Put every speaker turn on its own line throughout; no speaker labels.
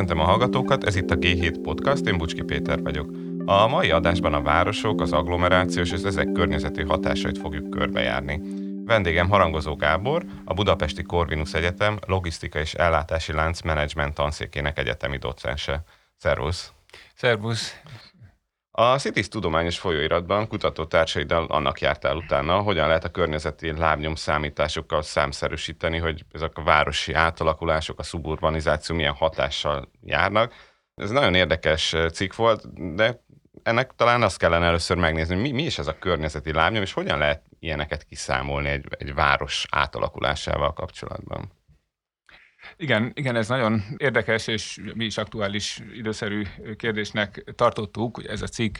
Köszöntöm a hallgatókat, ez itt a G7 Podcast, én Bucski Péter vagyok. A mai adásban a városok, az agglomerációs és ezek környezeti hatásait fogjuk körbejárni. Vendégem Harangozó Gábor, a Budapesti Corvinus Egyetem Logisztika és Ellátási Lánc Management tanszékének egyetemi docense. Szervusz!
Szervusz!
A CITIS tudományos folyóiratban kutatótársaiddal annak jártál utána, hogyan lehet a környezeti lábnyom számításokkal számszerűsíteni, hogy ezek a városi átalakulások, a szuburbanizáció milyen hatással járnak. Ez nagyon érdekes cikk volt, de ennek talán azt kellene először megnézni, mi, mi is ez a környezeti lábnyom, és hogyan lehet ilyeneket kiszámolni egy, egy város átalakulásával kapcsolatban.
Igen, igen, ez nagyon érdekes, és mi is aktuális, időszerű kérdésnek tartottuk. hogy ez a cikk,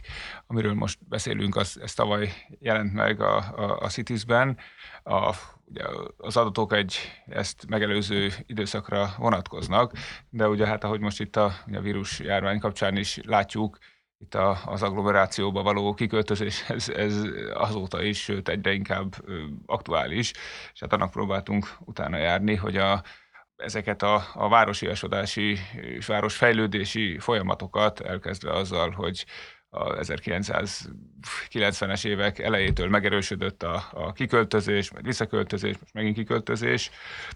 amiről most beszélünk, az, ez tavaly jelent meg a, a, a Cities-ben. A, ugye az adatok egy ezt megelőző időszakra vonatkoznak, de ugye hát ahogy most itt a, a vírus járvány kapcsán is látjuk, itt a, az agglomerációba való kiköltözés, ez, ez azóta is, sőt egyre inkább aktuális, és hát annak próbáltunk utána járni, hogy a, ezeket a, a városiasodási és városfejlődési folyamatokat, elkezdve azzal, hogy a 1990-es évek elejétől megerősödött a, a kiköltözés, majd visszaköltözés, most megint kiköltözés.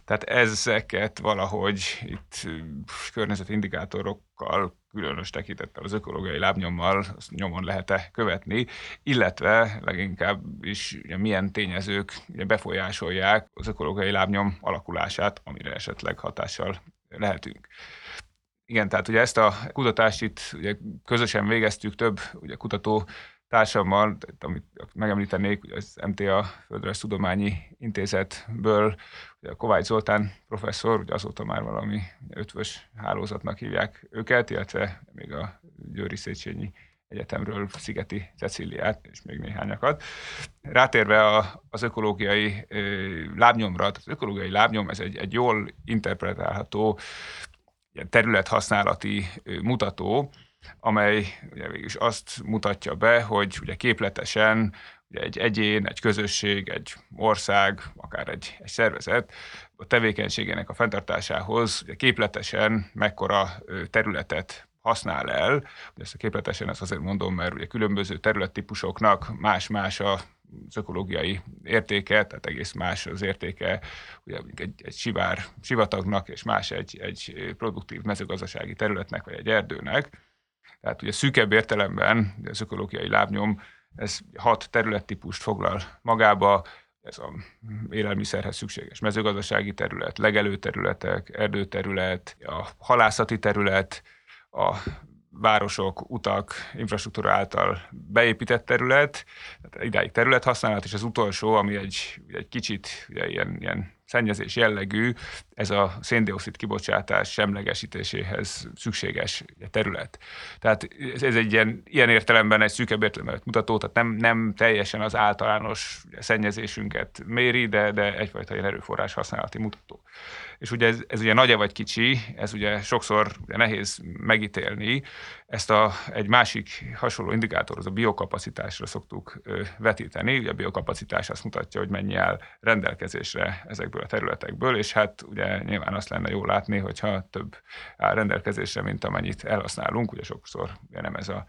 Tehát ezeket valahogy itt környezeti indikátorokkal, különös tekintettel az ökológiai lábnyommal nyomon lehet-e követni, illetve leginkább is ugye, milyen tényezők ugye, befolyásolják az ökológiai lábnyom alakulását, amire esetleg hatással lehetünk. Igen, tehát ugye ezt a kutatást itt ugye közösen végeztük több ugye kutató társammal, amit megemlítenék, ugye az MTA Földrajz Tudományi Intézetből, ugye a Kovács Zoltán professzor, ugye azóta már valami ötvös hálózatnak hívják őket, illetve még a Győri Széchenyi Egyetemről Szigeti Ceciliát és még néhányakat. Rátérve a, az ökológiai ö, lábnyomra, az ökológiai lábnyom ez egy, egy jól interpretálható területhasználati mutató, amely ugye is azt mutatja be, hogy ugye képletesen ugye egy egyén, egy közösség, egy ország, akár egy, egy szervezet a tevékenységének a fenntartásához ugye képletesen mekkora területet használ el. Ezt a képletesen ezt azért mondom, mert ugye különböző területtípusoknak más-más a az ökológiai értéke, tehát egész más az értéke ugye egy, egy sivár, sivatagnak, és más egy, egy produktív mezőgazdasági területnek, vagy egy erdőnek. Tehát ugye szűkebb értelemben az ökológiai lábnyom, ez hat területtípust foglal magába, ez a élelmiszerhez szükséges mezőgazdasági terület, legelőterületek, erdőterület, a halászati terület, a városok, utak, infrastruktúra által beépített terület, tehát idáig területhasználat, és az utolsó, ami egy, egy kicsit ugye, ilyen, ilyen szennyezés jellegű, ez a széndiokszid kibocsátás semlegesítéséhez szükséges terület. Tehát ez, egy ilyen, ilyen értelemben egy szűkebb értelemben mutató, tehát nem, nem teljesen az általános szennyezésünket méri, de, de egyfajta ilyen erőforrás használati mutató. És ugye ez, ez ugye nagy vagy kicsi, ez ugye sokszor ugye nehéz megítélni. Ezt a, egy másik hasonló indikátor, az a biokapacitásra szoktuk vetíteni. Ugye a biokapacitás azt mutatja, hogy mennyi áll rendelkezésre ezekből a területekből, és hát ugye nyilván azt lenne jó látni, hogyha több áll rendelkezésre, mint amennyit elhasználunk. Ugye sokszor ugye nem ez a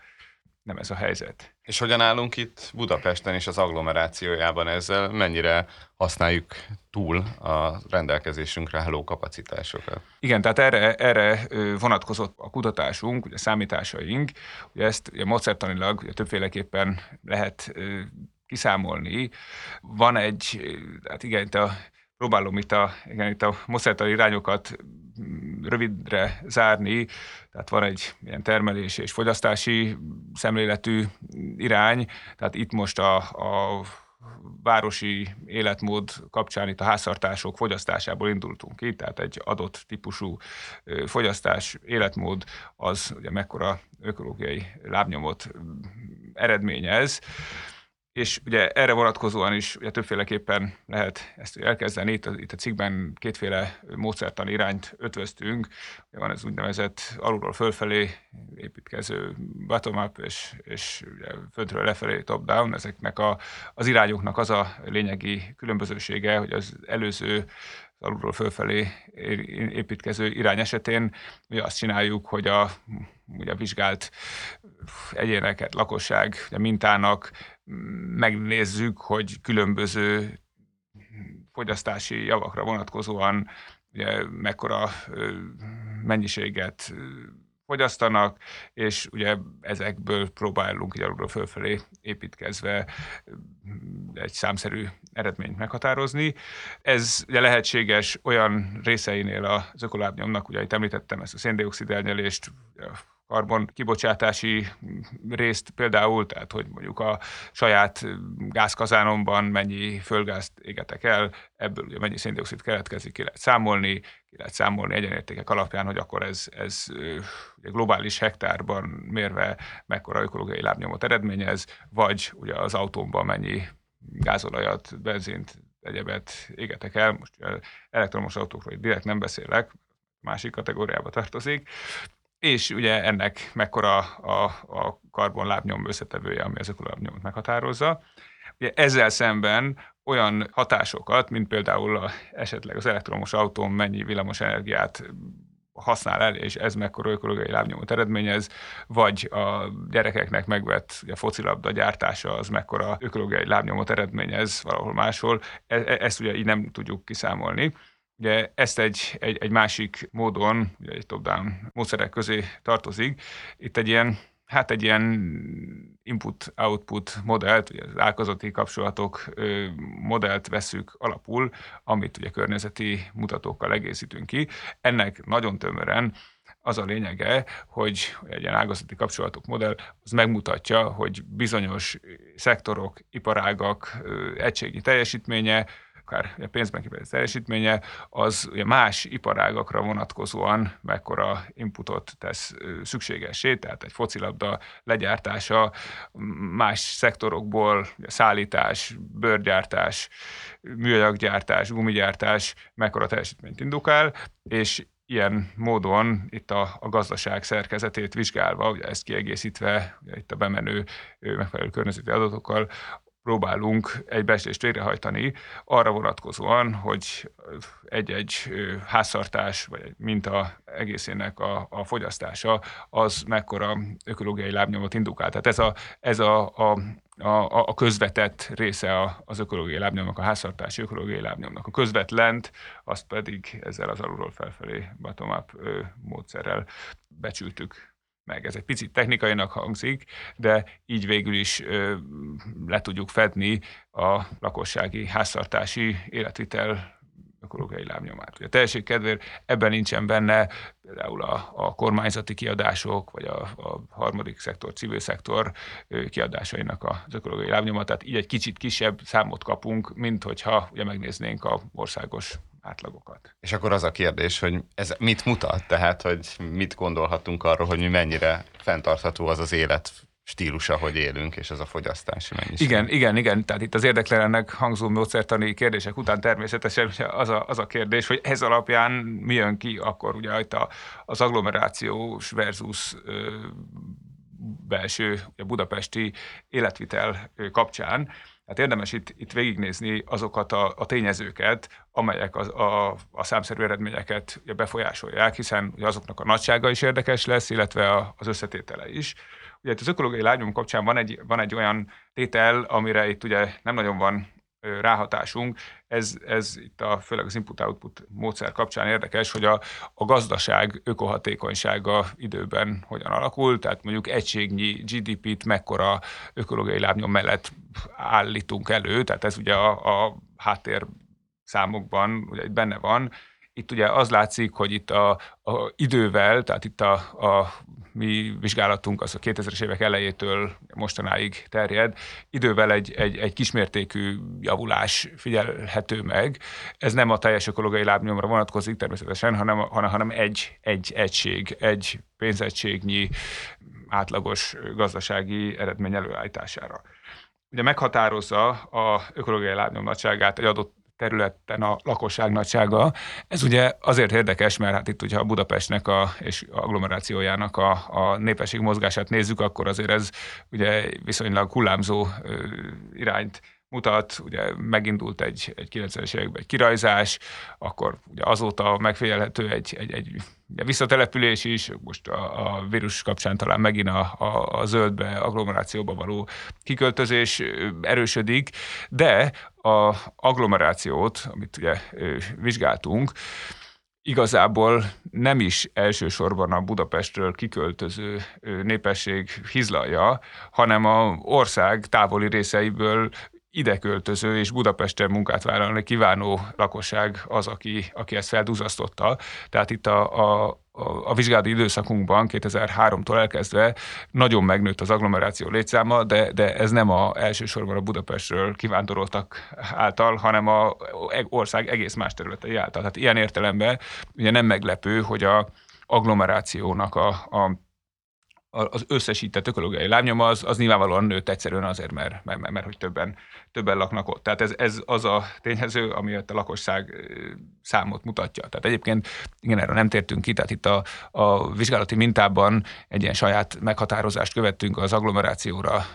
nem ez a helyzet.
És hogyan állunk itt Budapesten és az agglomerációjában ezzel? Mennyire használjuk túl a rendelkezésünkre álló kapacitásokat?
Igen, tehát erre, erre vonatkozott a kutatásunk, ugye a számításaink. Ugye ezt ugye módszertanilag ugye többféleképpen lehet kiszámolni. Van egy, hát igen, itt a próbálom itt a, igen, itt a irányokat rövidre zárni, tehát van egy ilyen termelési és fogyasztási szemléletű irány, tehát itt most a, a városi életmód kapcsán itt a háztartások fogyasztásából indultunk ki, tehát egy adott típusú fogyasztás, életmód az ugye mekkora ökológiai lábnyomot eredményez. És ugye erre vonatkozóan is ugye többféleképpen lehet ezt elkezdeni. Itt a, itt a cikkben kétféle módszertan irányt ötvöztünk. Ugye van ez úgynevezett alulról fölfelé építkező bottom-up és, és ugye földről lefelé top-down. Ezeknek a, az irányoknak az a lényegi különbözősége, hogy az előző alulról fölfelé építkező irány esetén mi azt csináljuk, hogy a, ugye vizsgált egyéneket, lakosság ugye mintának megnézzük, hogy különböző fogyasztási javakra vonatkozóan ugye mekkora mennyiséget fogyasztanak, és ugye ezekből próbálunk így alulról fölfelé építkezve egy számszerű eredményt meghatározni. Ez ugye lehetséges olyan részeinél az ökolábnyomnak, ugye itt említettem ezt a széndiokszid elnyelést, karbon kibocsátási részt például, tehát hogy mondjuk a saját gázkazánomban mennyi földgázt égetek el, ebből ugye mennyi széndiokszid keletkezik, ki lehet számolni, ki lehet számolni egyenértékek alapján, hogy akkor ez, ez ugye globális hektárban mérve mekkora ökológiai lábnyomot eredményez, vagy ugye az autómban mennyi gázolajat, benzint, egyebet égetek el. Most elektromos autókról direkt nem beszélek, másik kategóriába tartozik, és ugye ennek mekkora a, a karbonlábnyom összetevője, ami az ökolábnyomot meghatározza. Ugye ezzel szemben olyan hatásokat, mint például a, esetleg az elektromos autón mennyi villamos energiát használ el, és ez mekkora ökológiai lábnyomot eredményez, vagy a gyerekeknek megvett a focilabda gyártása az mekkora ökológiai lábnyomot eredményez valahol máshol. E, e, ezt ugye így nem tudjuk kiszámolni. Ugye ezt egy, egy, egy másik módon, ugye egy top-down módszerek közé tartozik. Itt egy ilyen, hát egy ilyen input-output modellt, ugye az ágazati kapcsolatok modellt veszük alapul, amit ugye környezeti mutatókkal egészítünk ki. Ennek nagyon tömören az a lényege, hogy egy ilyen ágazati kapcsolatok modell az megmutatja, hogy bizonyos szektorok, iparágak egységi teljesítménye akár pénzben kifejezett teljesítménye, az más iparágakra vonatkozóan mekkora inputot tesz szükségessé, tehát egy focilabda legyártása más szektorokból, szállítás, bőrgyártás, műanyaggyártás, gumigyártás mekkora teljesítményt indukál, és ilyen módon itt a, a gazdaság szerkezetét vizsgálva, ugye ezt kiegészítve ugye itt a bemenő megfelelő környezeti adatokkal, próbálunk egy becslést végrehajtani arra vonatkozóan, hogy egy-egy háztartás vagy egy minta egészének a, a fogyasztása az mekkora ökológiai lábnyomot indukál. Tehát ez a, ez a, a a, a közvetett része az ökológiai lábnyomnak, a háztartási ökológiai lábnyomnak. A közvetlent, azt pedig ezzel az alulról felfelé bottom-up módszerrel becsültük meg. Ez egy picit technikainak hangzik, de így végül is ö, le tudjuk fedni a lakossági háztartási életvitel ökológiai lábnyomát. Ugye a teljesség kedvéért ebben nincsen benne például a, a kormányzati kiadások, vagy a, a harmadik szektor, civil szektor kiadásainak az ökológiai lábnyoma, tehát így egy kicsit kisebb számot kapunk, mint hogyha ugye megnéznénk a országos átlagokat.
És akkor az a kérdés, hogy ez mit mutat? Tehát, hogy mit gondolhatunk arról, hogy mi mennyire fenntartható az az élet stílusa, hogy élünk, és ez a fogyasztási mennyiség.
Igen, igen, igen. Tehát itt az érdeklelennek hangzó módszertani kérdések után természetesen az a, az a kérdés, hogy ez alapján mi jön ki akkor ugye a, az agglomerációs versus ö, belső, a budapesti életvitel kapcsán. Hát érdemes itt, itt végignézni azokat a, a tényezőket, amelyek az, a, a számszerű eredményeket befolyásolják, hiszen azoknak a nagysága is érdekes lesz, illetve a, az összetétele is. Ugye itt az ökológiai lábnyom kapcsán van egy, van egy olyan tétel, amire itt ugye nem nagyon van ráhatásunk. Ez, ez itt a, főleg az input-output módszer kapcsán érdekes, hogy a, a gazdaság ökohatékonysága időben hogyan alakul, tehát mondjuk egységnyi GDP-t mekkora ökológiai lábnyom mellett állítunk elő, tehát ez ugye a, a háttér számokban ugye itt benne van. Itt ugye az látszik, hogy itt a, a idővel, tehát itt a, a mi vizsgálatunk az a 2000-es évek elejétől mostanáig terjed, idővel egy, egy, egy kismértékű javulás figyelhető meg. Ez nem a teljes ökológiai lábnyomra vonatkozik természetesen, hanem, hanem, hanem egy, egy egység, egy pénzegységnyi átlagos gazdasági eredmény előállítására. Ugye meghatározza a ökológiai lábnyom nagyságát egy adott területen a lakosság nagysága. Ez ugye azért érdekes, mert hát itt ugye a Budapestnek a, és agglomerációjának a, a népesség mozgását nézzük, akkor azért ez ugye viszonylag hullámzó irányt mutat, ugye megindult egy, egy 90-es években egy kirajzás, akkor ugye azóta megfigyelhető egy, egy, egy visszatelepülés is, most a, a vírus kapcsán talán megint a, a, a zöldbe, agglomerációba való kiköltözés erősödik, de a agglomerációt, amit ugye vizsgáltunk, igazából nem is elsősorban a Budapestről kiköltöző népesség hizlalja, hanem a ország távoli részeiből ide költöző és Budapesten munkát vállalni kívánó lakosság az, aki, aki ezt felduzasztotta. Tehát itt a, a, a vizsgálati időszakunkban 2003-tól elkezdve nagyon megnőtt az agglomeráció létszáma, de, de ez nem a, elsősorban a Budapestről kivándoroltak által, hanem a ország egész más területei által. Tehát ilyen értelemben ugye nem meglepő, hogy a agglomerációnak a, a az összesített ökológiai lábnyoma az, az nyilvánvalóan nőtt egyszerűen azért, mert, mert, mert, mert hogy többen, többen laknak ott. Tehát ez, ez az a tényező, ami a lakosság számot mutatja. Tehát egyébként, igen, erre nem tértünk ki, tehát itt a, a vizsgálati mintában egy ilyen saját meghatározást követtünk az agglomerációra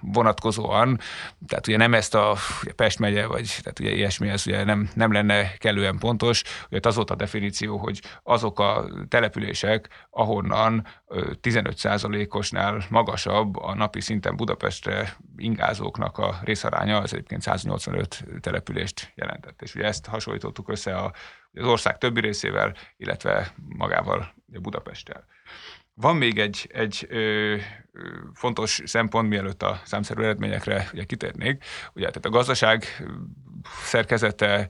vonatkozóan, tehát ugye nem ezt a ugye Pest megye, vagy tehát ugye ilyesmi, ez ugye nem, nem lenne kellően pontos, ugye az volt a definíció, hogy azok a települések, ahonnan 15 osnál magasabb a napi szinten Budapestre ingázóknak a részaránya, az egyébként 185 települést jelentett. És ugye ezt hasonlítottuk össze a, az ország többi részével, illetve magával Budapesttel. Van még egy, egy ö, fontos szempont, mielőtt a számszerű eredményekre ugye kitérnék. Ugye, tehát a gazdaság szerkezete,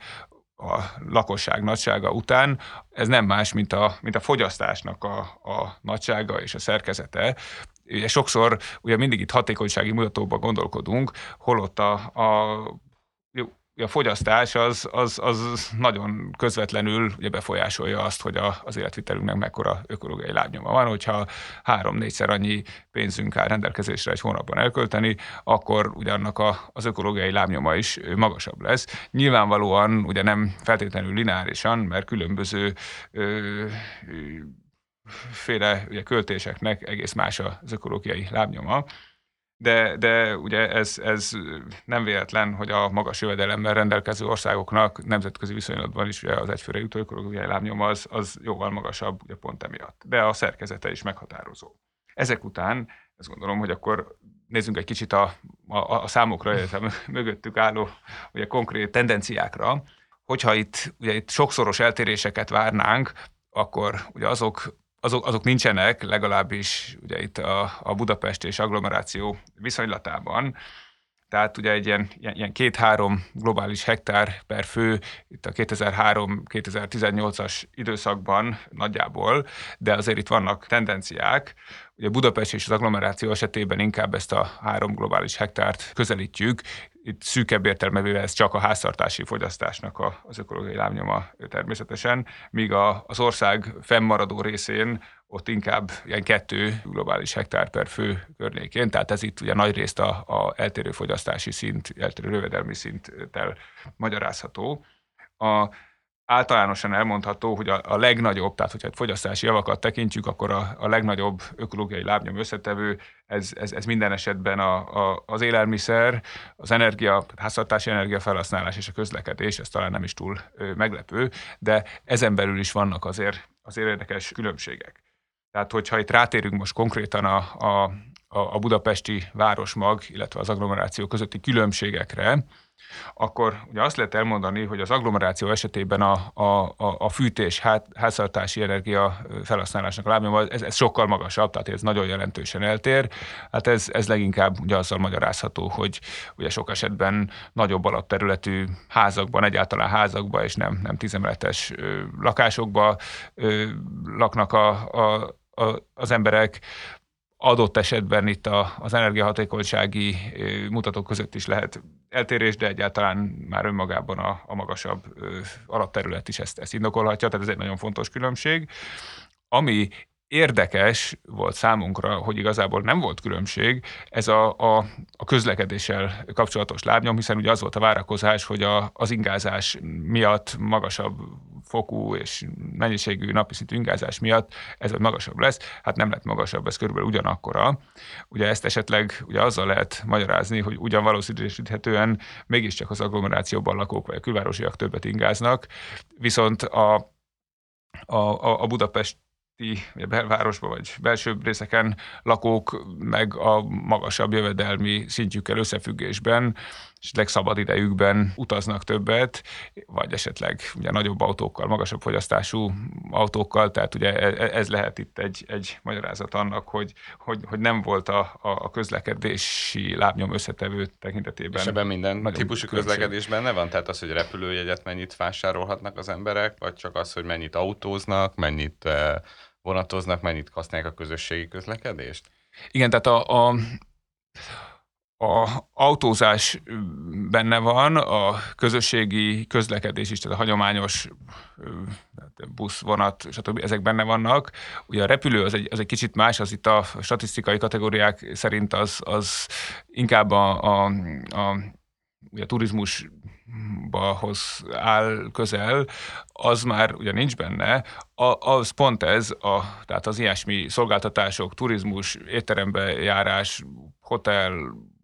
a lakosság nagysága után, ez nem más, mint a, mint a fogyasztásnak a, a nagysága és a szerkezete. Ugye sokszor ugye mindig itt hatékonysági mutatóban gondolkodunk, holott a, a a fogyasztás az, az, az nagyon közvetlenül ugye befolyásolja azt, hogy a, az életvitelünknek mekkora ökológiai lábnyoma van. Hogyha három-négyszer annyi pénzünk áll rendelkezésre egy hónapban elkölteni, akkor ugye annak a, az ökológiai lábnyoma is magasabb lesz. Nyilvánvalóan ugye nem feltétlenül lineárisan, mert különböző ö, féle ugye, költéseknek egész más az ökológiai lábnyoma de, de ugye ez, ez nem véletlen, hogy a magas jövedelemmel rendelkező országoknak nemzetközi viszonylatban is ugye az egyfőre jutó ökológiai az, az jóval magasabb ugye pont emiatt. De a szerkezete is meghatározó. Ezek után azt gondolom, hogy akkor nézzünk egy kicsit a, a, a számokra, illetve mögöttük álló ugye konkrét tendenciákra. Hogyha itt, ugye itt sokszoros eltéréseket várnánk, akkor ugye azok azok, azok nincsenek, legalábbis ugye itt a, a Budapest és agglomeráció viszonylatában. Tehát ugye egy ilyen, ilyen, két-három globális hektár per fő itt a 2003-2018-as időszakban nagyjából, de azért itt vannak tendenciák. Ugye Budapest és az agglomeráció esetében inkább ezt a három globális hektárt közelítjük, itt szűkebb értelmevével ez csak a háztartási fogyasztásnak a, az ökológiai lábnyoma természetesen, míg a, az ország fennmaradó részén ott inkább ilyen kettő globális hektár per fő környékén, tehát ez itt ugye nagy részt a, a eltérő fogyasztási szint, eltérő jövedelmi szinttel magyarázható. A, általánosan elmondható, hogy a, a legnagyobb, tehát hogyha fogyasztási javakat tekintjük, akkor a, a legnagyobb ökológiai lábnyom összetevő, ez, ez, ez minden esetben a, a, az élelmiszer, az energia, háztartási energiafelhasználás és a közlekedés, ez talán nem is túl meglepő, de ezen belül is vannak azért, azért érdekes különbségek. Tehát, hogyha itt rátérünk most konkrétan a, a, a budapesti városmag, illetve az agglomeráció közötti különbségekre, akkor ugye azt lehet elmondani, hogy az agglomeráció esetében a, a, a fűtés, hát, háztartási energia felhasználásnak a lábnyoma, ez, ez sokkal magasabb, tehát ez nagyon jelentősen eltér. Hát ez, ez leginkább ugye azzal magyarázható, hogy ugye sok esetben nagyobb alapterületű házakban, egyáltalán házakban, és nem, nem tizemeletes lakásokban laknak a, a, a, az emberek, adott esetben itt a, az energiahatékonysági mutatók között is lehet eltérés, de egyáltalán már önmagában a, a magasabb alapterület is ezt, ezt indokolhatja, tehát ez egy nagyon fontos különbség. Ami érdekes volt számunkra, hogy igazából nem volt különbség, ez a, a, a közlekedéssel kapcsolatos lábnyom, hiszen ugye az volt a várakozás, hogy a, az ingázás miatt magasabb fokú és mennyiségű napi szintű ingázás miatt ez magasabb lesz. Hát nem lett magasabb, ez körülbelül ugyanakkora. Ugye ezt esetleg ugye azzal lehet magyarázni, hogy ugyan valószínűsíthetően mégiscsak az agglomerációban lakók vagy a külvárosiak többet ingáznak, viszont a, a, a Budapest vagy belvárosba, vagy belső részeken lakók meg a magasabb jövedelmi szintjükkel összefüggésben esetleg szabad idejükben utaznak többet, vagy esetleg ugye nagyobb autókkal, magasabb fogyasztású autókkal, tehát ugye e, e, ez lehet itt egy, egy magyarázat annak, hogy, hogy, hogy nem volt a, a közlekedési lábnyom összetevő tekintetében.
És ebben minden típusú közlekedés benne van? Tehát az, hogy repülőjegyet mennyit vásárolhatnak az emberek, vagy csak az, hogy mennyit autóznak, mennyit eh, vonatoznak, mennyit használják a közösségi közlekedést?
Igen, tehát a, a a autózás benne van, a közösségi közlekedés is, tehát a hagyományos busz, vonat, stb. ezek benne vannak. Ugye a repülő az egy, az egy kicsit más, az itt a statisztikai kategóriák szerint az, az inkább a, a, a, a turizmushoz áll közel, az már ugye nincs benne, a, az pont ez, a, tehát az ilyesmi szolgáltatások, turizmus, étterembe járás, hotel,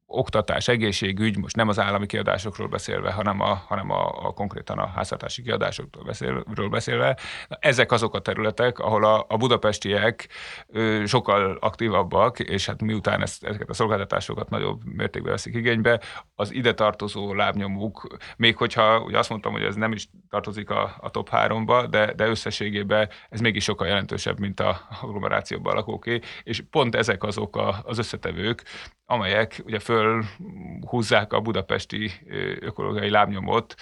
oktatás, egészségügy, most nem az állami kiadásokról beszélve, hanem a, hanem a, a konkrétan a háztartási kiadásokról beszélve, beszélve. Ezek azok a területek, ahol a, a budapestiek ö, sokkal aktívabbak, és hát miután ezt, ezeket a szolgáltatásokat nagyobb mértékben veszik igénybe, az ide tartozó lábnyomuk, még hogyha ugye azt mondtam, hogy ez nem is tartozik a, a top háromba, de, de összességében ez mégis sokkal jelentősebb, mint a agglomerációban lakóké, és pont ezek azok a, az összetevők, amelyek ugye fölhúzzák a budapesti ökológiai lábnyomot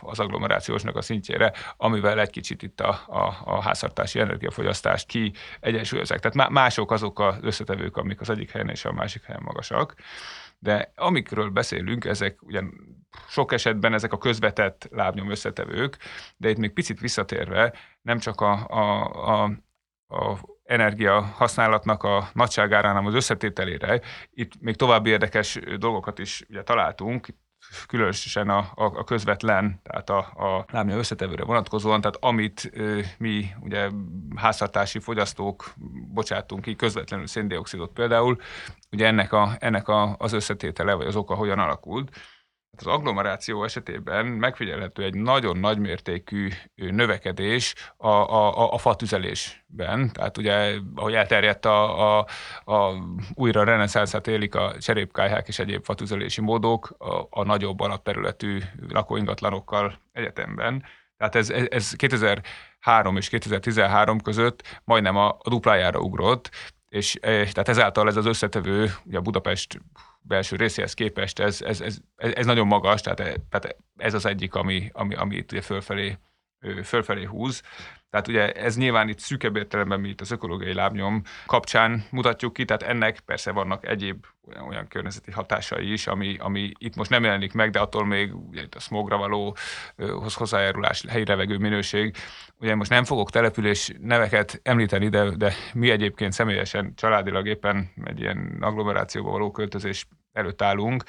az agglomerációsnak a szintjére, amivel egy kicsit itt a, a, a háztartási energiafogyasztást ki egyensúlyozzák. Tehát mások azok az összetevők, amik az egyik helyen és a másik helyen magasak. De amikről beszélünk, ezek ugyan sok esetben ezek a közvetett lábnyom összetevők, de itt még picit visszatérve, nem csak a, a, a, a energia használatnak a nagyságára, hanem az összetételére. Itt még további érdekes dolgokat is ugye találtunk, különösen a, a, a közvetlen, tehát a, a lábnyom összetevőre vonatkozóan, tehát amit ö, mi ugye háztartási fogyasztók bocsátunk ki, közvetlenül széndiokszidot például, ugye ennek, a, ennek a, az összetétele, vagy az oka hogyan alakult. Hát az agglomeráció esetében megfigyelhető egy nagyon nagy mértékű növekedés a, a, a fatüzelésben. Tehát ugye, ahogy elterjedt a, a, a újra reneszánszát élik a cserépkályhák és egyéb fatüzelési módok a, a nagyobb alapterületű lakóingatlanokkal egyetemben. Tehát ez, ez 2003 és 2013 között majdnem a, a duplájára ugrott, és tehát ezáltal ez az összetevő, ugye Budapest belső részéhez képest ez, ez, ez, ez nagyon magas, tehát, tehát ez az egyik, ami, ami, ami itt fölfelé, fölfelé húz. Tehát ugye ez nyilván itt szűkebb értelemben, mi itt az ökológiai lábnyom kapcsán mutatjuk ki, tehát ennek persze vannak egyéb olyan, olyan környezeti hatásai is, ami, ami itt most nem jelenik meg, de attól még ugye itt a smogra való hoz hozzájárulás, helyi levegő minőség. Ugye most nem fogok település neveket említeni, de, de mi egyébként személyesen, családilag éppen egy ilyen agglomerációba való költözés előtt állunk.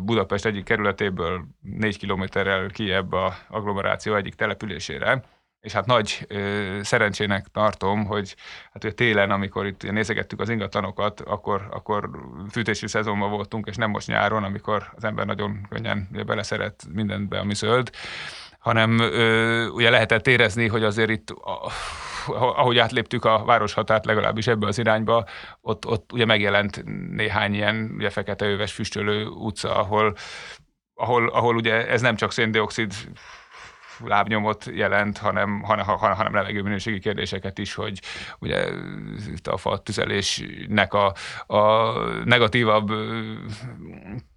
Budapest egyik kerületéből négy kilométerrel kiebb a agglomeráció egyik településére és hát nagy ö, szerencsének tartom, hogy hát ugye télen, amikor itt nézegettük az ingatlanokat, akkor, akkor fűtési szezonban voltunk, és nem most nyáron, amikor az ember nagyon könnyen beleszeret mindenbe, ami zöld, hanem ö, ugye lehetett érezni, hogy azért itt, a, ahogy átléptük a városhatárt legalábbis ebbe az irányba, ott, ott ugye megjelent néhány ilyen ugye fekete öves füstölő utca, ahol ahol, ahol ugye ez nem csak széndiokszid lábnyomot jelent, hanem, hanem, hanem levegőminőségi kérdéseket is, hogy ugye a fa tüzelésnek a, a negatívabb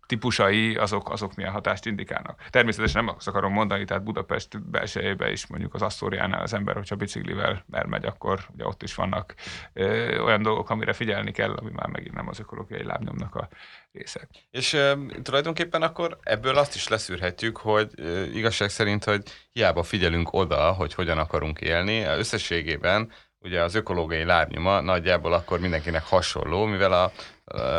típusai, azok, azok milyen hatást indikálnak. Természetesen nem azt akarom mondani, tehát Budapest belsejébe is mondjuk az Asztóriánál az ember, hogyha biciklivel elmegy, akkor ugye ott is vannak ö, olyan dolgok, amire figyelni kell, ami már megint nem az ökológiai lábnyomnak a része.
És ö, tulajdonképpen akkor ebből azt is leszűrhetjük, hogy ö, igazság szerint, hogy hiába figyelünk oda, hogy hogyan akarunk élni, összességében ugye az ökológiai lábnyoma nagyjából akkor mindenkinek hasonló, mivel a,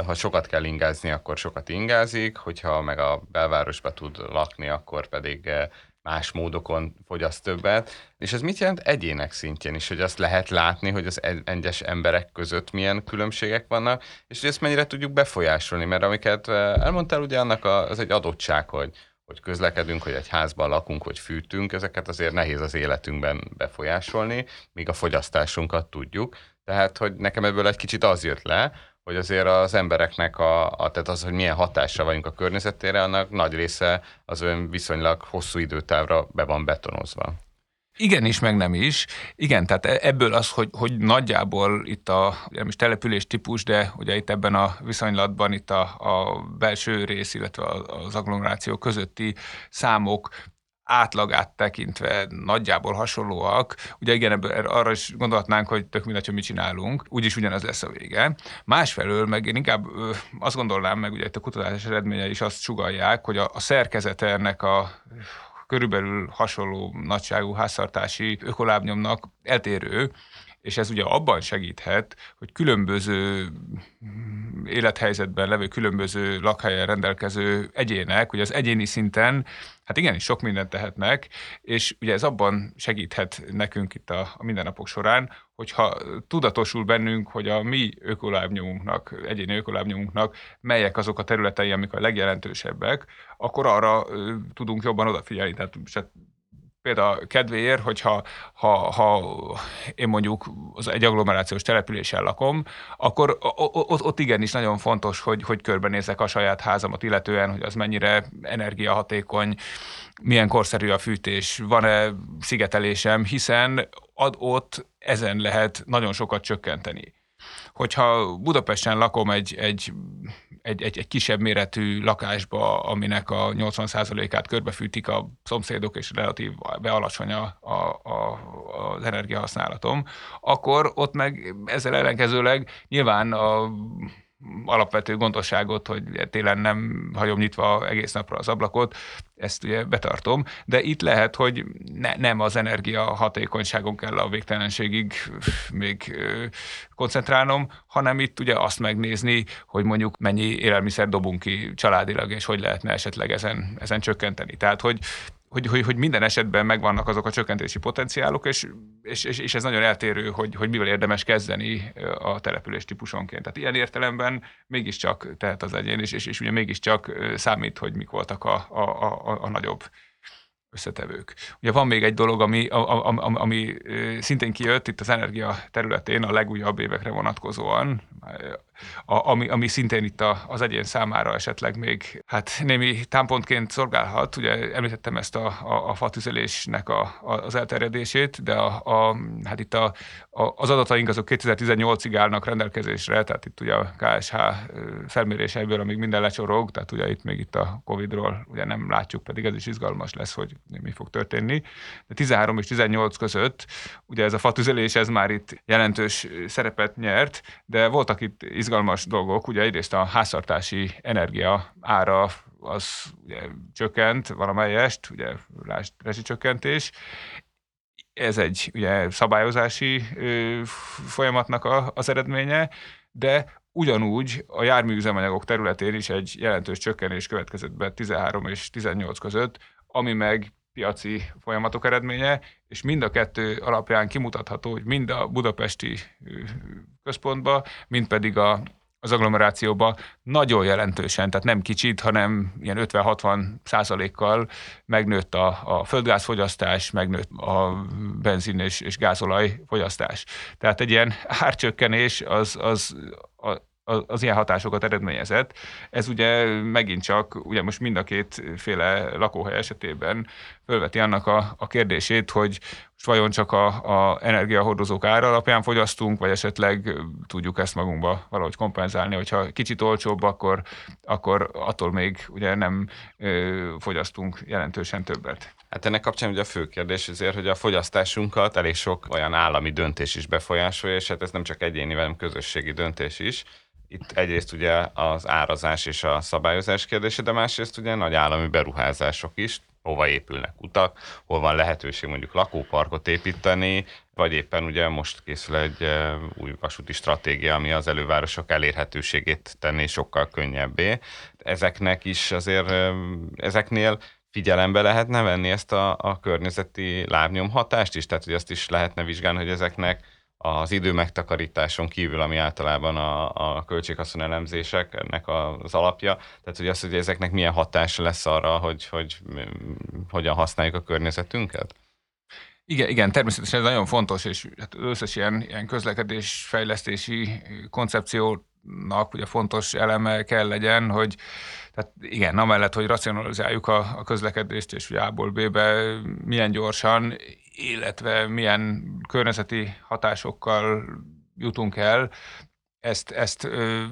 ha sokat kell ingázni, akkor sokat ingázik, hogyha meg a belvárosba tud lakni, akkor pedig más módokon fogyaszt többet. És ez mit jelent egyének szintjén is, hogy azt lehet látni, hogy az egyes emberek között milyen különbségek vannak, és hogy ezt mennyire tudjuk befolyásolni, mert amiket elmondtál, ugye annak az egy adottság, hogy hogy közlekedünk, hogy egy házban lakunk, hogy fűtünk, ezeket azért nehéz az életünkben befolyásolni, míg a fogyasztásunkat tudjuk. Tehát, hogy nekem ebből egy kicsit az jött le, hogy azért az embereknek, a, a, tehát az, hogy milyen hatással vagyunk a környezetére, annak nagy része az ön viszonylag hosszú időtávra be van betonozva.
Igen is, meg nem is. Igen, tehát e- ebből az, hogy, hogy nagyjából itt a nem is település típus, de ugye itt ebben a viszonylatban itt a, a belső rész, illetve az agglomeráció közötti számok átlagát tekintve nagyjából hasonlóak. Ugye igen, ebből, arra is gondolhatnánk, hogy tök mindegy, hogy mit csinálunk, úgyis ugyanaz lesz a vége. Másfelől meg én inkább azt gondolnám, meg ugye itt a kutatás eredményei is azt sugalják, hogy a, a szerkezete ennek a körülbelül hasonló nagyságú háztartási ökolábnyomnak eltérő, és ez ugye abban segíthet, hogy különböző élethelyzetben levő, különböző lakhelyen rendelkező egyének, ugye az egyéni szinten, hát igenis sok mindent tehetnek, és ugye ez abban segíthet nekünk itt a, a mindennapok során, hogyha tudatosul bennünk, hogy a mi ökolábnyomunknak, egyéni ökolábnyomunknak melyek azok a területei, amik a legjelentősebbek, akkor arra tudunk jobban odafigyelni. Tehát például kedvéért, hogyha ha, ha én mondjuk az egy agglomerációs településen lakom, akkor ott, ott igenis nagyon fontos, hogy, hogy körbenézek a saját házamat illetően, hogy az mennyire energiahatékony, milyen korszerű a fűtés, van-e szigetelésem, hiszen ad ott ezen lehet nagyon sokat csökkenteni. Hogyha Budapesten lakom egy, egy egy, egy, egy kisebb méretű lakásba, aminek a 80%-át körbefűtik a szomszédok, és relatív bealacsony a, a, a, az energiahasználatom, akkor ott meg ezzel ellenkezőleg nyilván a alapvető gondosságot, hogy télen nem hagyom nyitva egész napra az ablakot, ezt ugye betartom, de itt lehet, hogy ne, nem az energia hatékonyságon kell a végtelenségig még koncentrálnom, hanem itt ugye azt megnézni, hogy mondjuk mennyi élelmiszer dobunk ki családilag, és hogy lehetne esetleg ezen, ezen csökkenteni. Tehát, hogy hogy, hogy, hogy minden esetben megvannak azok a csökkentési potenciálok, és, és, és, ez nagyon eltérő, hogy, hogy mivel érdemes kezdeni a település típusonként. Tehát ilyen értelemben mégiscsak tehet az egyén, és, és, és ugye mégiscsak számít, hogy mik voltak a, a, a, a nagyobb összetevők. Ugye van még egy dolog, ami, ami, ami szintén kijött itt az energia területén a legújabb évekre vonatkozóan, a, ami, ami szintén itt a, az egyén számára esetleg még hát némi támpontként szolgálhat. Ugye említettem ezt a, a, a fatüzelésnek a, a, az elterjedését, de a, a, hát itt a, a, az adataink azok 2018-ig állnak rendelkezésre, tehát itt ugye a KSH felméréseiből, amíg minden lecsorog, tehát ugye itt még itt a Covid-ról ugye nem látjuk, pedig ez is izgalmas lesz, hogy mi fog történni. De 13 és 18 között ugye ez a fatüzelés, ez már itt jelentős szerepet nyert, de voltak itt izgalmas dolgok, ugye egyrészt a háztartási energia ára az ugye csökkent valamelyest, ugye rezsicsökkentés, ez egy ugye szabályozási ö, folyamatnak a, az eredménye, de ugyanúgy a járműüzemanyagok területén is egy jelentős csökkenés következett be 13 és 18 között, ami meg piaci folyamatok eredménye, és mind a kettő alapján kimutatható, hogy mind a budapesti központba, mind pedig a, az agglomerációba nagyon jelentősen, tehát nem kicsit, hanem ilyen 50-60 százalékkal megnőtt a, a földgázfogyasztás, megnőtt a benzin és, és gázolaj fogyasztás. Tehát egy ilyen árcsökkenés az, az a, az ilyen hatásokat eredményezett. Ez ugye megint csak, ugye most mind a két féle lakóhely esetében fölveti annak a, a kérdését, hogy most vajon csak a, a energiahordozók ára alapján fogyasztunk, vagy esetleg tudjuk ezt magunkba valahogy kompenzálni, hogyha kicsit olcsóbb, akkor, akkor attól még ugye nem ö, fogyasztunk jelentősen többet.
Hát ennek kapcsán ugye a fő kérdés azért, hogy a fogyasztásunkat elég sok olyan állami döntés is befolyásolja, és hát ez nem csak egyéni, hanem közösségi döntés is itt egyrészt ugye az árazás és a szabályozás kérdése, de másrészt ugye nagy állami beruházások is, hova épülnek utak, hol van lehetőség mondjuk lakóparkot építeni, vagy éppen ugye most készül egy új vasúti stratégia, ami az elővárosok elérhetőségét tenné sokkal könnyebbé. Ezeknek is azért, ezeknél figyelembe lehetne venni ezt a, a környezeti lábnyomhatást is? Tehát, hogy azt is lehetne vizsgálni, hogy ezeknek az idő megtakarításon kívül, ami általában a, a költséghaszon elemzéseknek az alapja, tehát hogy az, hogy ezeknek milyen hatása lesz arra, hogy, hogy hogyan használjuk a környezetünket?
Igen, igen, természetesen ez nagyon fontos, és hát összes ilyen, ilyen közlekedés fejlesztési koncepciónak ugye fontos eleme kell legyen, hogy tehát igen, amellett, hogy racionalizáljuk a, a közlekedést, és hogy A-ból B-be milyen gyorsan, illetve milyen környezeti hatásokkal jutunk el, ezt, ezt ö,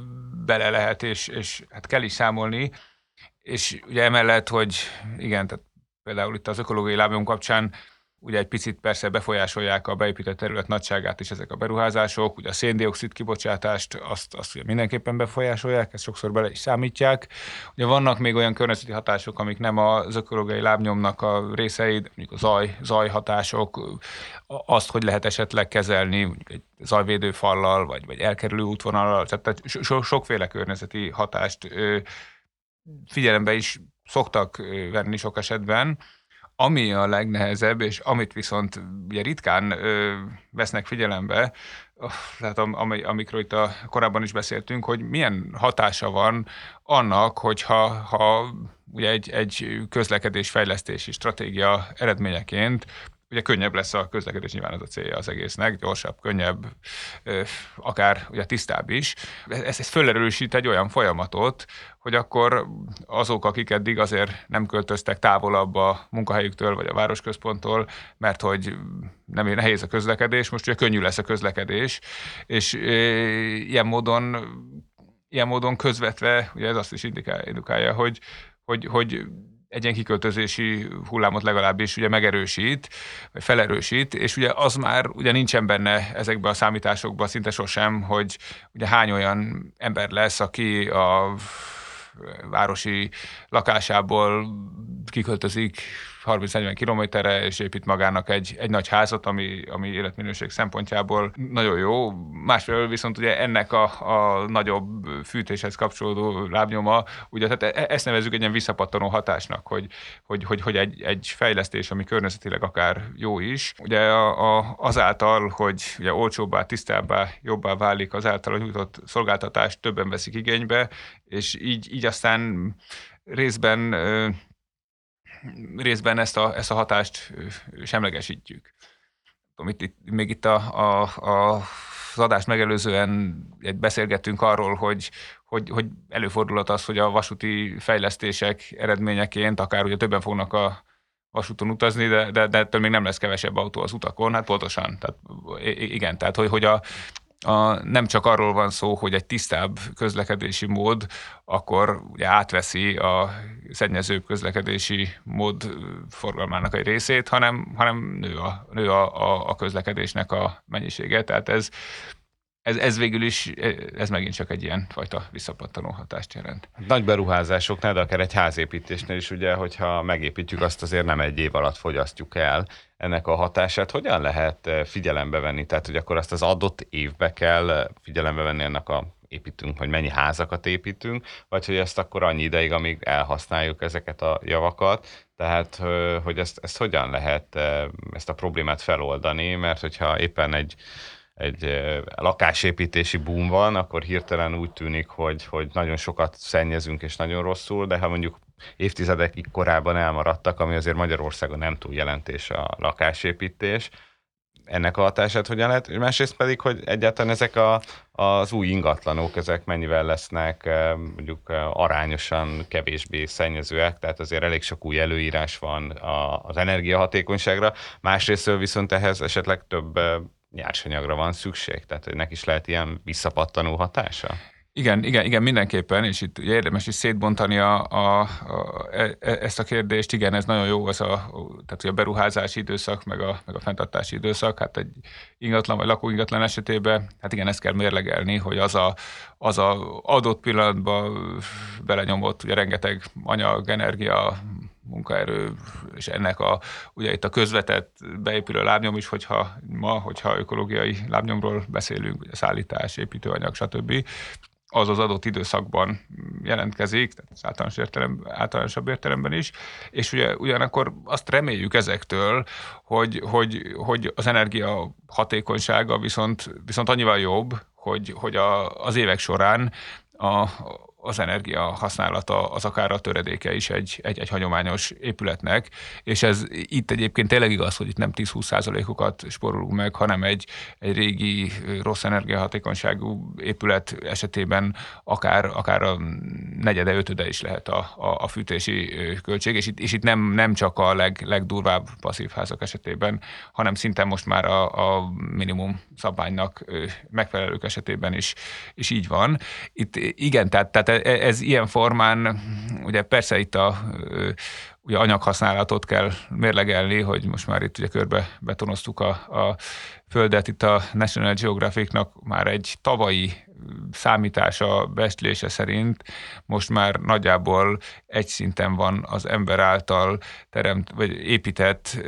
bele lehet, és, és hát kell is számolni, és ugye emellett, hogy igen, tehát például itt az ökológiai lábnyom kapcsán ugye egy picit persze befolyásolják a beépített terület nagyságát is ezek a beruházások, ugye a széndiokszid kibocsátást azt, azt ugye mindenképpen befolyásolják, ezt sokszor bele is számítják. Ugye vannak még olyan környezeti hatások, amik nem az ökológiai lábnyomnak a részei, mondjuk a zaj, zajhatások, azt, hogy lehet esetleg kezelni egy zajvédő fallal, vagy, vagy elkerülő útvonallal, tehát so, sokféle környezeti hatást figyelembe is szoktak venni sok esetben, ami a legnehezebb, és amit viszont ugye ritkán ö, vesznek figyelembe, tehát am, amikről itt a, korábban is beszéltünk, hogy milyen hatása van annak, hogyha ha ugye egy, egy közlekedésfejlesztési stratégia eredményeként ugye könnyebb lesz a közlekedés, nyilván az a célja az egésznek, gyorsabb, könnyebb, akár ugye tisztább is. Ez, ez fölerősít egy olyan folyamatot, hogy akkor azok, akik eddig azért nem költöztek távolabb a munkahelyüktől vagy a városközponttól, mert hogy nem nehéz a közlekedés, most ugye könnyű lesz a közlekedés, és ilyen módon ilyen módon közvetve, ugye ez azt is indikálja, hogy, hogy, hogy egy ilyen kiköltözési hullámot legalábbis ugye megerősít, vagy felerősít, és ugye az már ugye nincsen benne ezekben a számításokban szinte sosem, hogy ugye hány olyan ember lesz, aki a városi lakásából kiköltözik 30-40 kilométerre, és épít magának egy, egy nagy házat, ami, ami életminőség szempontjából nagyon jó. Másfelől viszont ugye ennek a, a nagyobb fűtéshez kapcsolódó lábnyoma, ugye tehát e, ezt nevezzük egy ilyen visszapattanó hatásnak, hogy, hogy, hogy, hogy egy, egy fejlesztés, ami környezetileg akár jó is, ugye a, a, azáltal, hogy ugye olcsóbbá, tisztábbá, jobbá válik azáltal a nyújtott szolgáltatást többen veszik igénybe, és így, így aztán részben részben ezt a, ezt a hatást semlegesítjük. Itt, itt, még itt a, a, a, az adást megelőzően beszélgettünk arról, hogy, hogy, hogy előfordulhat az, hogy a vasúti fejlesztések eredményeként akár ugye többen fognak a vasúton utazni, de, de, de ettől még nem lesz kevesebb autó az utakon, hát pontosan. Tehát, igen, tehát hogy, hogy a, a, nem csak arról van szó, hogy egy tisztább közlekedési mód akkor ugye átveszi a szennyezőbb közlekedési mód forgalmának egy részét, hanem, hanem nő, a, nő a, a, a közlekedésnek a mennyisége. Tehát ez, ez, ez végül is, ez megint csak egy ilyen fajta visszapattanó hatást jelent.
Nagy beruházásoknál, de akár egy házépítésnél is, ugye, hogyha megépítjük, azt azért nem egy év alatt fogyasztjuk el ennek a hatását. Hogyan lehet eh, figyelembe venni? Tehát, hogy akkor azt az adott évbe kell eh, figyelembe venni ennek a építünk, hogy mennyi házakat építünk, vagy hogy ezt akkor annyi ideig, amíg elhasználjuk ezeket a javakat, tehát eh, hogy ezt, ezt hogyan lehet ezt a problémát feloldani, mert hogyha éppen egy egy lakásépítési boom van, akkor hirtelen úgy tűnik, hogy, hogy nagyon sokat szennyezünk és nagyon rosszul, de ha mondjuk évtizedekig korábban elmaradtak, ami azért Magyarországon nem túl jelentés a lakásépítés, ennek a hatását hogyan lehet, másrészt pedig, hogy egyáltalán ezek a, az új ingatlanok, ezek mennyivel lesznek mondjuk arányosan kevésbé szennyezőek, tehát azért elég sok új előírás van az energiahatékonyságra, másrészt viszont ehhez esetleg több nyersanyagra van szükség, tehát hogy is lehet ilyen visszapattanó hatása?
Igen, igen, igen, mindenképpen, és itt ugye érdemes is szétbontani a, a, a, e, e, ezt a kérdést. Igen, ez nagyon jó, az a, tehát a beruházási időszak, meg a, meg a fenntartási időszak, hát egy ingatlan vagy lakóingatlan esetében, hát igen, ezt kell mérlegelni, hogy az a, az a adott pillanatban belenyomott ugye rengeteg anyag, energia, munkaerő, és ennek a, ugye itt a közvetett beépülő lábnyom is, hogyha ma, hogyha ökológiai lábnyomról beszélünk, ugye szállítás, építőanyag, stb. az az adott időszakban jelentkezik, tehát az általános értelem, általánosabb értelemben is, és ugye ugyanakkor azt reméljük ezektől, hogy, hogy, hogy az energia hatékonysága viszont, viszont annyival jobb, hogy, hogy a, az évek során a, az energia használata az akár a töredéke is egy, egy, egy hagyományos épületnek, és ez itt egyébként tényleg igaz, hogy itt nem 10-20 százalékokat sporolunk meg, hanem egy, egy régi rossz energiahatékonyságú épület esetében akár, akár a negyede, ötöde is lehet a, a, a fűtési költség, és itt, és itt nem, nem csak a leg, legdurvább passzív házak esetében, hanem szinte most már a, a minimum szabványnak megfelelők esetében is, is így van. Itt igen, tehát, tehát ez ilyen formán, ugye persze itt a ugye anyaghasználatot kell mérlegelni, hogy most már itt ugye körbe betonoztuk a, a földet, itt a National Geographicnak már egy tavalyi számítása, beszélése szerint most már nagyjából egy szinten van az ember által teremt, vagy épített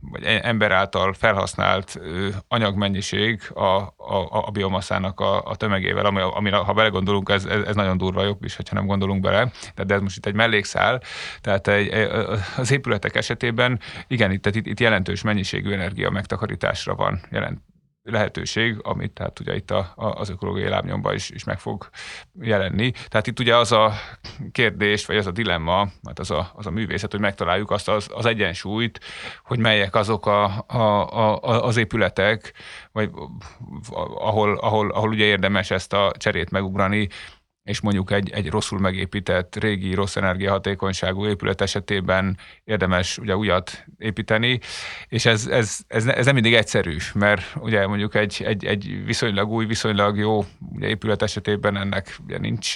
vagy e- ember által felhasznált anyagmennyiség a, a, a biomaszának a, a tömegével, ami, ami, ha belegondolunk, ez, ez, ez nagyon durva jobb is, ha nem gondolunk bele, de, de ez most itt egy mellékszál, tehát egy, e- az épületek esetében igen, itt, itt, itt jelentős mennyiségű energia megtakarításra van jelent, lehetőség, amit tehát ugye itt a, a, az ökológiai lábnyomban is, is meg fog jelenni. Tehát itt ugye az a kérdés, vagy az a dilemma, mert az a, az a művészet, hogy megtaláljuk azt az, az egyensúlyt, hogy melyek azok a, a, a, az épületek, vagy ahol, ahol, ahol ugye érdemes ezt a cserét megugrani, és mondjuk egy, egy rosszul megépített, régi, rossz energiahatékonyságú épület esetében érdemes ugye újat építeni, és ez, ez, ez, ez nem mindig egyszerű, mert ugye mondjuk egy, egy, egy viszonylag új, viszonylag jó ugye épület esetében ennek ugye nincs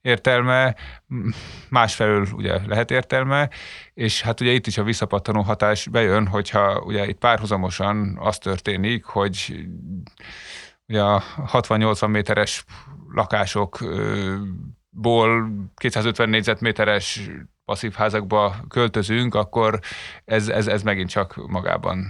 értelme, másfelől ugye lehet értelme, és hát ugye itt is a visszapattanó hatás bejön, hogyha ugye itt párhuzamosan az történik, hogy ugye a 60-80 méteres lakásokból 250 négyzetméteres passzív házakba költözünk, akkor ez, ez, ez megint csak magában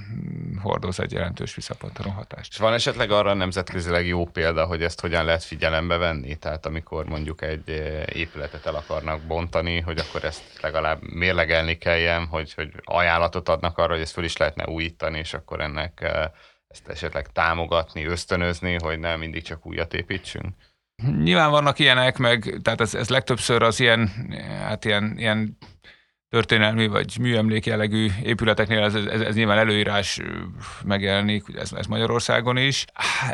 hordoz egy jelentős visszapattanó hatást.
És van esetleg arra nemzetközileg jó példa, hogy ezt hogyan lehet figyelembe venni? Tehát amikor mondjuk egy épületet el akarnak bontani, hogy akkor ezt legalább mérlegelni kelljen, hogy, hogy ajánlatot adnak arra, hogy ezt föl is lehetne újítani, és akkor ennek ezt esetleg támogatni, ösztönözni, hogy nem mindig csak újat építsünk?
Nyilván vannak ilyenek, meg tehát ez, ez legtöbbször az ilyen, hát ilyen, ilyen történelmi vagy műemlék jellegű épületeknél ez, ez, ez nyilván előírás megjelenik, ez, ez Magyarországon is.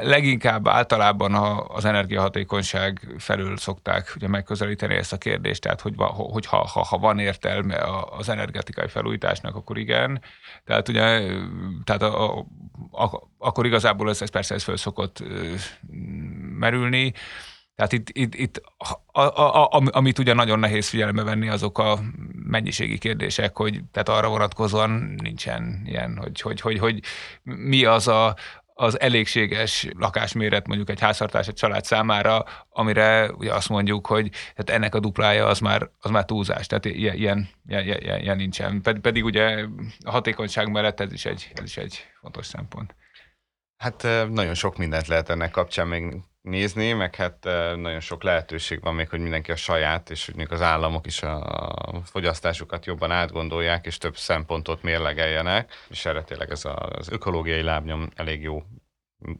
Leginkább általában a, az energiahatékonyság felül szokták ugye megközelíteni ezt a kérdést, tehát hogy, hogy ha, ha, ha van értelme az energetikai felújításnak, akkor igen. Tehát ugye, tehát a, a, a, akkor igazából ez, ez persze ez föl szokott merülni. Tehát itt, itt, itt a, a, a, amit ugye nagyon nehéz figyelembe venni, azok a mennyiségi kérdések, hogy tehát arra vonatkozóan nincsen ilyen, hogy, hogy, hogy, hogy mi az a, az elégséges lakásméret mondjuk egy háztartás, egy család számára, amire ugye azt mondjuk, hogy tehát ennek a duplája az már, az már túlzás, tehát ilyen, ilyen, ilyen, ilyen nincsen. Ped, pedig ugye a hatékonyság mellett ez is egy, ez is egy fontos szempont.
Hát nagyon sok mindent lehet ennek kapcsán még nézni, meg hát nagyon sok lehetőség van még, hogy mindenki a saját, és még az államok is a fogyasztásukat jobban átgondolják, és több szempontot mérlegeljenek, és erre tényleg ez az ökológiai lábnyom elég jó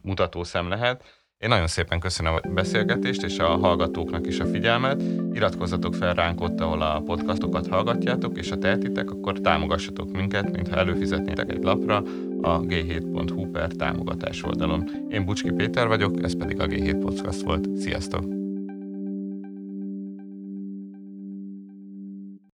mutatószem lehet. Én nagyon szépen köszönöm a beszélgetést, és a hallgatóknak is a figyelmet. Iratkozzatok fel ránk ott, ahol a podcastokat hallgatjátok, és ha tehetitek, akkor támogassatok minket, mintha előfizetnétek egy lapra a g7.hu per támogatás oldalon. Én Bucski Péter vagyok, ez pedig a G7 Podcast volt. Sziasztok!